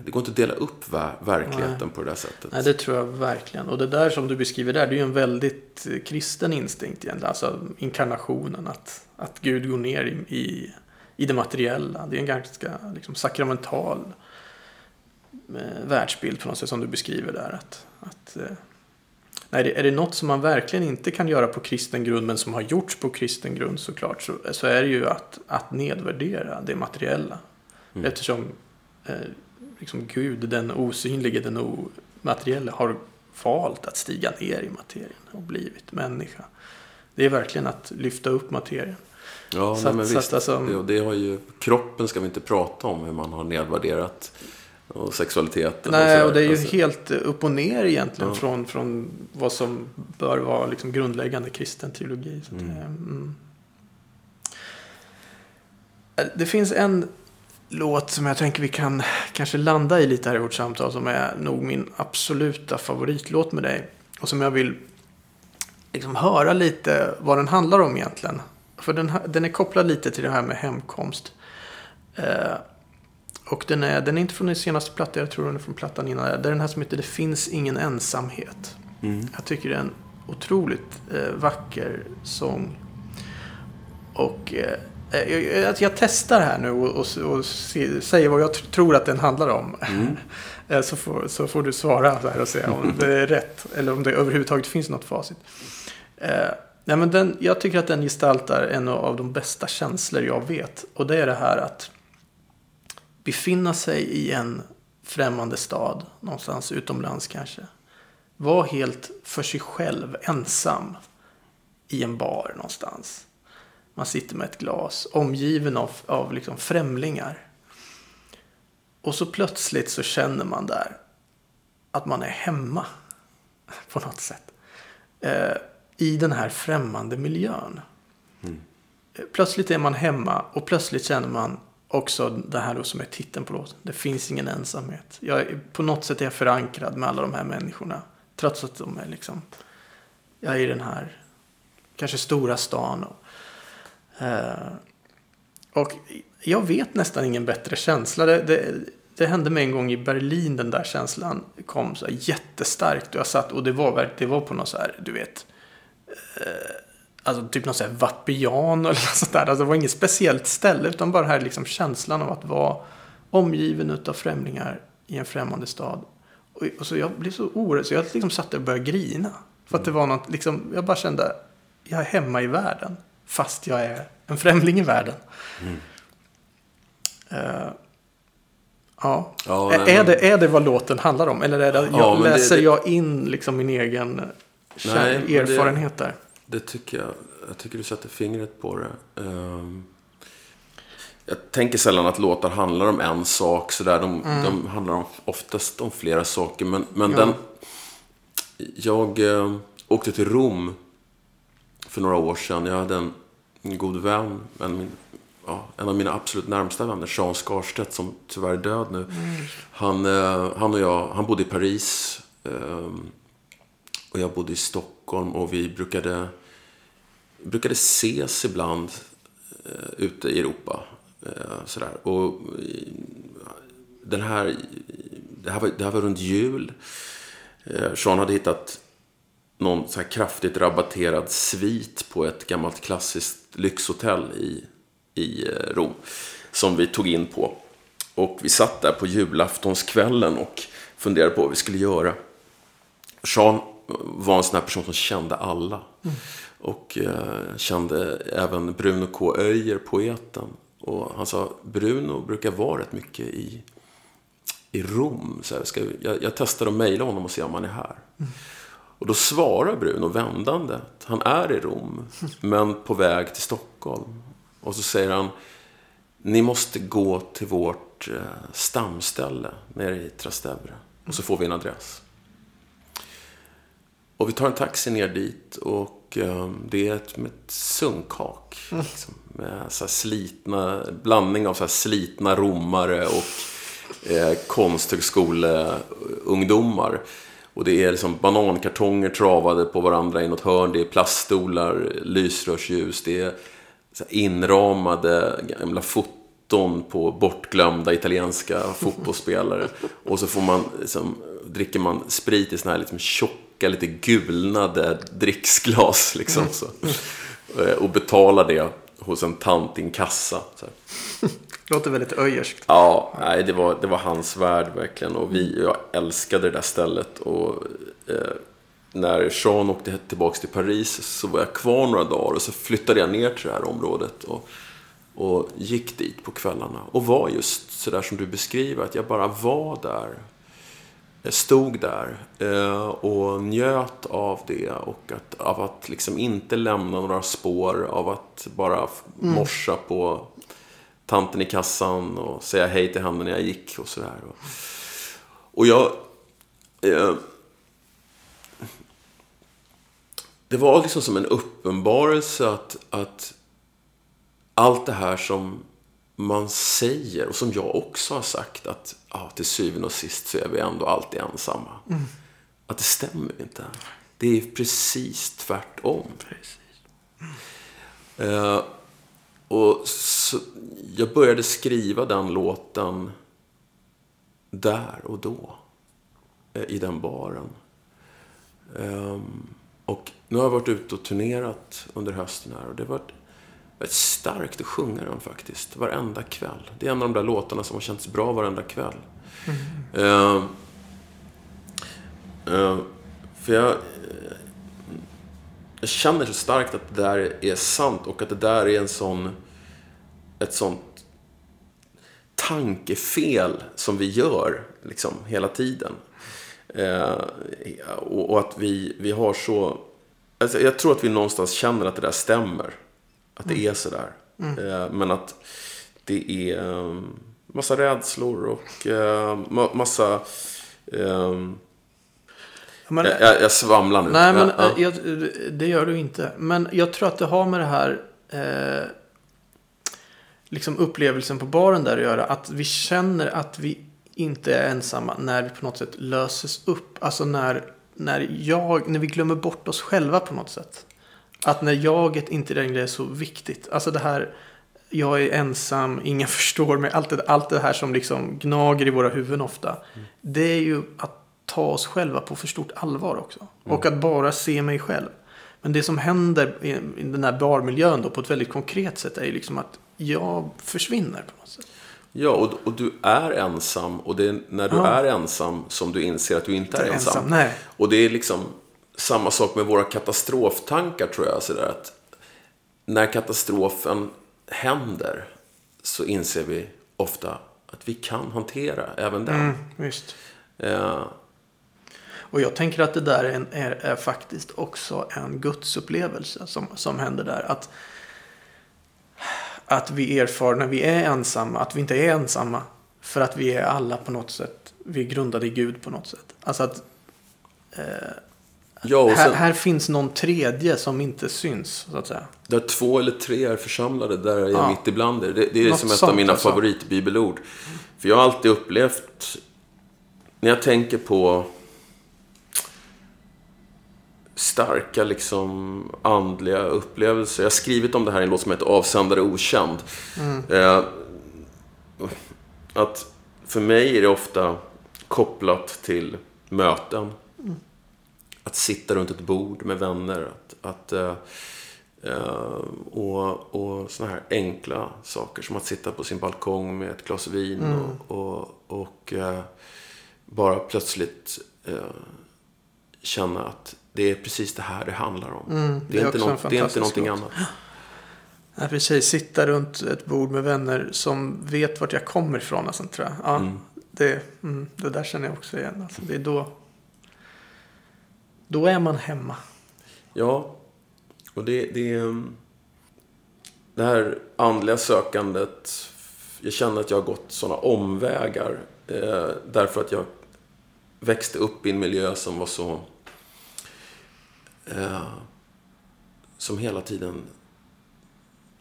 det går inte att dela upp ver- verkligheten på det där sättet. Nej, det tror jag verkligen. Och det där som du beskriver där, det är ju en väldigt kristen instinkt egentligen. Alltså inkarnationen, att, att Gud går ner i, i, i det materiella. Det är en ganska liksom, sakramental eh, världsbild på något sätt som du beskriver där. Att, att, eh, nej, är det något som man verkligen inte kan göra på kristen grund, men som har gjorts på kristen grund såklart, så, så är det ju att, att nedvärdera det materiella. Eftersom eh, liksom Gud, den osynlige, den omateriella, har valt att stiga ner i materien och blivit människa. Det är verkligen att lyfta upp materien. Ja, Så nej, men så visst. alltså- det, och det har ju, kroppen ska vi inte prata om hur man har nedvärderat. Och sexualiteten. Nej, så och det är ju Alltså, helt eh, upp och ner egentligen Ja. från, från vad som bör vara liksom grundläggande kristen teologi. Att det, mm. Eh, det finns en låt som jag tänker vi kan kanske landa i lite här i vårt samtal som är nog min absoluta favoritlåt med dig. Och som jag vill liksom höra lite vad den handlar om egentligen. För den, den är kopplad lite till det här med hemkomst. Eh, och den är, den är inte från din senaste platta, jag tror den är från plattan innan. Det är den här som heter Det finns ingen ensamhet. Mm. Jag tycker det är en otroligt eh, vacker sång. Och eh, jag, jag, jag testar här nu och, och, och se, säger vad jag tr- tror att den handlar om. *laughs* Eh, så, får, så får du svara så här och säga om det är rätt. Eller om det överhuvudtaget finns något facit. Eh, nej, men den, jag tycker att den gestaltar en av de bästa känslor jag vet. Och det är det här att befinna sig i en främmande stad. Någonstans utomlands kanske. Var helt för sig själv, ensam. I en bar någonstans. Man sitter med ett glas, omgiven av, av liksom främlingar. Och så plötsligt så känner man där att man är hemma. *laughs* På något sätt. Eh, i den här främmande miljön. Plötsligt är man hemma och plötsligt känner man också det här då som är titeln på låten. Det finns ingen ensamhet. Jag på något sätt är jag förankrad med alla de här människorna. Trots att de är liksom, jag är i den här kanske stora stan. Och, eh, och jag vet nästan ingen bättre känsla. Det, det, det hände mig en gång i Berlin, den där känslan kom så jättestarkt. Och jag satt och det var, det var på något så här, du vet, eh, alltså typ något så här Vapiano eller *laughs* något sånt där. Alltså det var inget speciellt ställe utan bara här liksom känslan av att vara omgiven utav främlingar i en främmande stad. Och, och så jag blev så orolig så jag liksom satt där och började grina. För att det var något, liksom, jag bara kände, jag är hemma i världen. Fast jag är en främling i världen. Eh, ja. Ja, Ä- nej, är, men- det, är det vad låten handlar om? Eller är det, jag, Ja, men det- läser det- jag in liksom min egen Nej, erfarenhet där? Det tycker jag. Jag tycker du sätter fingret på det. Ehm, jag tänker sällan att låtar handlar om en sak. Sådär. De, de handlar om, oftast om flera saker. Men, men Ja. den... Jag eh, åkte till Rom för några år sedan. Jag hade en, en god vän. En, ja, en av mina absolut närmsta vänner, Jean Skarstedt, som tyvärr är död nu. Han, eh, han och jag, han bodde i Paris. ehm, och jag bodde i Stockholm och vi brukade, brukade ses ibland eh, ute i Europa. Eh, sådär. Och eh, den här, det, här var, det här var runt jul. Eh, Sean hade hittat någon så här kraftigt rabatterad svit på ett gammalt klassiskt lyxhotell i, i eh, Rom. Som vi tog in på. Och vi satt där på julaftonskvällen och funderade på vad vi skulle göra. Sean var en sån här person som kände alla. Och eh, kände även Bruno K. Öijer, poeten. Och han sa, Bruno brukar vara rätt mycket i, i Rom. Så här, ska, jag, jag testar att mejla honom och se om han är här. Och då svarar Bruno vändande att han är i Rom, men på väg till Stockholm. Och så säger han, ni måste gå till vårt eh, stamställe nere i Trastevere. Och så får vi en adress. Och vi tar en taxi ner dit och ehm, det är ett, ett sunkhak. Liksom, med så här slitna, blandning av så här slitna romare och eh, konsthögskoleungdomar. Och det är liksom banankartonger travade på varandra i något hörn. Det är plaststolar, lysrörsljus. Det är så inramade gamla foton på bortglömda italienska fotbollsspelare. Och så får man, liksom, dricker man sprit i såna här liksom tjocka, lite gulnade dricksglas. Liksom, så. Eh, och betalar det hos en tant i en kassa. Så här. Låter väldigt öjerskt. Ja, nej, det var, det var hans värld verkligen. Och vi, jag älskade det där stället. Och eh, när Sean åkte tillbaka till Paris så var jag kvar några dagar. Och så flyttade jag ner till det här området. Och, och gick dit på kvällarna. Och var just sådär som du beskriver. Att jag bara var där. Jag stod där eh, och njöt av det. Och att, av att liksom inte lämna några spår. Av att bara f- morsa på tanten i kassan och säga hej till henne när jag gick och sådär. Och, och jag... Eh, det var liksom som en uppenbarelse att, att allt det här som man säger och som jag också har sagt att ja, till syvende och sist så är vi ändå alltid ensamma. Att det stämmer inte. Det är precis tvärtom. Eh, och så, jag började skriva den låten där och då. eh, I den baren. Ehm, och nu har jag varit ute och turnerat under hösten här. Och det har varit väldigt starkt att sjunga den faktiskt. Varenda kväll. Det är en av de där låtarna som har känts bra varenda kväll. Ehm, eh, för jag, jag känner så starkt att det där är sant och att det där är en sån, ett sånt tankefel som vi gör liksom hela tiden. Eh, och, och att vi, vi har så... Alltså jag tror att vi någonstans känner att det där stämmer. Att det är sådär. Eh, men att det är eh, massa rädslor och ma- massa... Eh, Men, Jag, jag, svamlar nu. nej, men ja, ja. eh, jag, det gör du inte. Men jag tror att det har med det här eh, liksom upplevelsen på baren där att göra. Att vi känner att vi inte är ensamma när det på något sätt löses upp. Alltså när, när, jag, när vi glömmer bort oss själva på något sätt. Att när jaget inte längre är så viktigt. Alltså det här, jag är ensam, ingen *laughs* förstår mig. Allt det, allt det här som liksom gnager i våra huvuden ofta. Det är ju att ta oss själva på för stort allvar också. Och att bara se mig själv. Men det som händer i, i den här barmiljön då på ett väldigt konkret sätt är ju liksom att jag försvinner på något sätt. Ja, och, och du är ensam. Och det är när du Ja. är ensam som du inser att du inte är Inte ensam. ensam, nej. Och det är liksom samma sak med våra katastroftankar tror jag. Så att när katastrofen händer så inser vi ofta att vi kan hantera även den. Mm, visst. Eh, Och jag tänker att det där är, en, är, är faktiskt också en gudsupplevelse som, som händer där. Att, att vi erfar när vi är ensamma, att vi inte är ensamma. För att vi är alla på något sätt, vi är grundade i Gud på något sätt. Alltså att ja, och här, sen, här finns någon tredje som inte syns, så att säga. där två eller tre är församlade, där är jag Ja. mitt ibland er. Det, det är Något som ett av mina alltså. favoritbibelord. För jag har alltid upplevt, när jag tänker på starka liksom andliga upplevelser. Jag har skrivit om det här i en låt som heter Avsändare okänd. Eh, att för mig är det ofta kopplat till möten. Att sitta runt ett bord med vänner. Att, att, eh, eh, och och såna här enkla saker som att sitta på sin balkong med ett glas vin och, och, och eh, bara plötsligt eh, känna att det är precis det här det handlar om. Mm, det, är inte också en något, det är inte någonting låt. annat. *gasps* Ja, precis. Sitta runt ett bord med vänner som vet vart jag kommer ifrån. Alltså, tror jag. Ja, det, mm, det där känner jag också igen. Alltså, det är då, då är man hemma. Ja, och det, det, ehm, det här andliga sökandet. Jag känner att jag har gått sådana omvägar. Eh, därför att jag växte upp i en miljö som var så... Eh, som hela tiden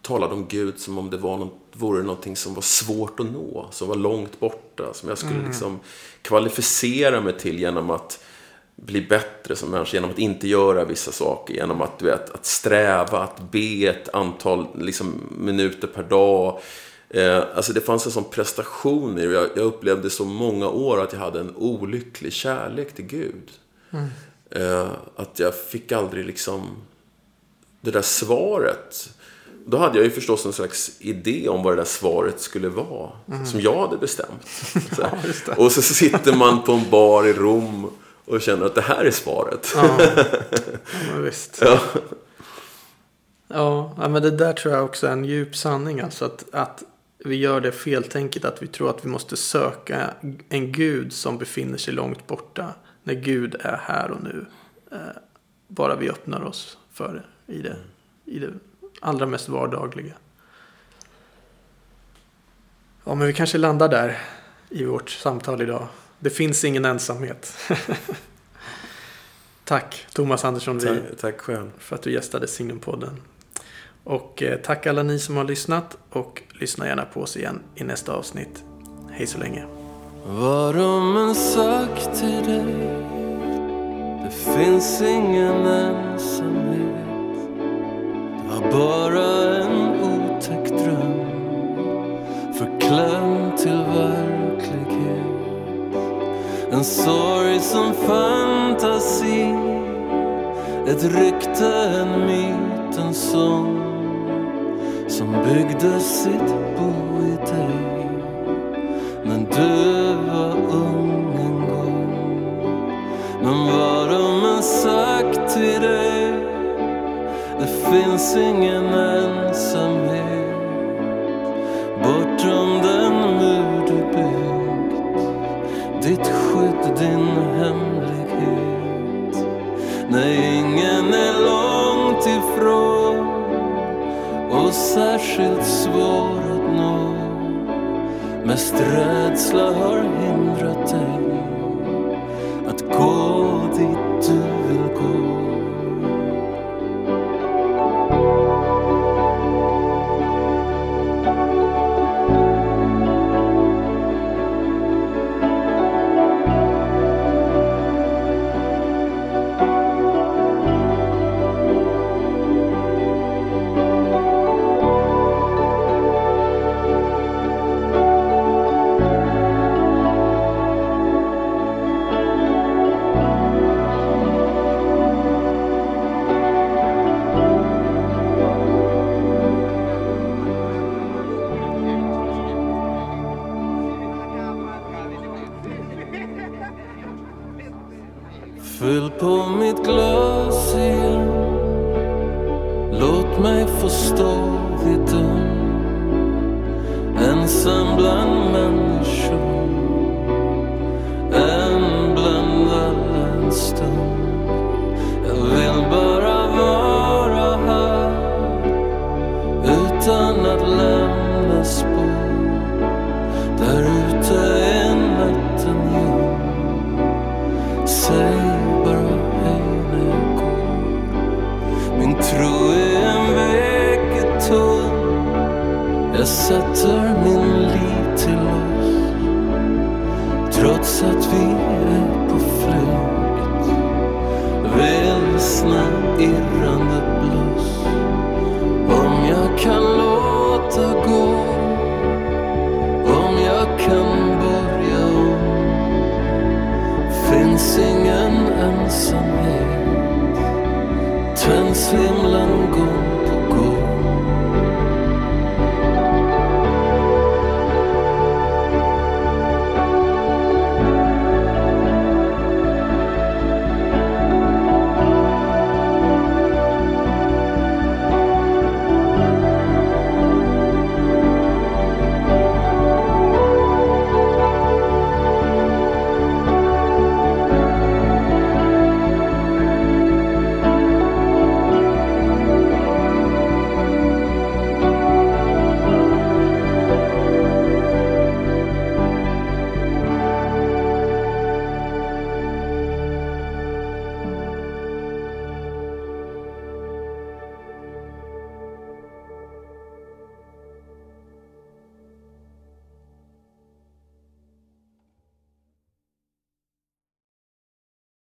talade om Gud som om det var något, vore någonting som var svårt att nå. Som var långt borta. Som jag skulle liksom kvalificera mig till genom att bli bättre som människa genom att inte göra vissa saker. Genom att, du vet, att sträva, att be ett antal liksom, minuter per dag. Eh, alltså det fanns en sån prestation i det. Jag, jag upplevde så många år att jag hade en olycklig kärlek till Gud. Eh, att jag fick aldrig liksom det där svaret. Då hade jag ju förstås en slags idé om vad det där svaret skulle vara. Som jag hade bestämt. *laughs* Det. och så sitter man på en bar i Rom och känner att det här är svaret. Ja, ja *laughs* visst. Ja. Ja, ja, men det där tror jag också är en djup sanning. Alltså att, att vi gör det feltänket att vi tror att vi måste söka en gud som befinner sig långt borta. När Gud är här och nu. Eh, bara vi öppnar oss för det i det, i det allra mest vardagliga. Ja, men vi kanske landar där i vårt samtal idag. Det finns ingen ensamhet. *laughs* Tack Thomas Andersson Tack, tack själv. för att du gästade Signumpodden. Och eh, tack alla ni som har lyssnat och lyssna gärna på oss igen i nästa avsnitt. Hej så länge. Vad de än sagt till dig Det finns ingen ensamhet. Det var bara en otäck dröm förklämd till verklighet. En sorg som fantasi Ett rykte, en myt, en sång Som byggde sitt bo i dig du var ung en gång. Men vad de än sagt till dig Det finns ingen ensamhet. Bortom den mur du byggt Ditt skydd, din hemlighet. Nej, ingen är långt ifrån Och särskilt svår. Mest rädsla har hindrat dig att gå.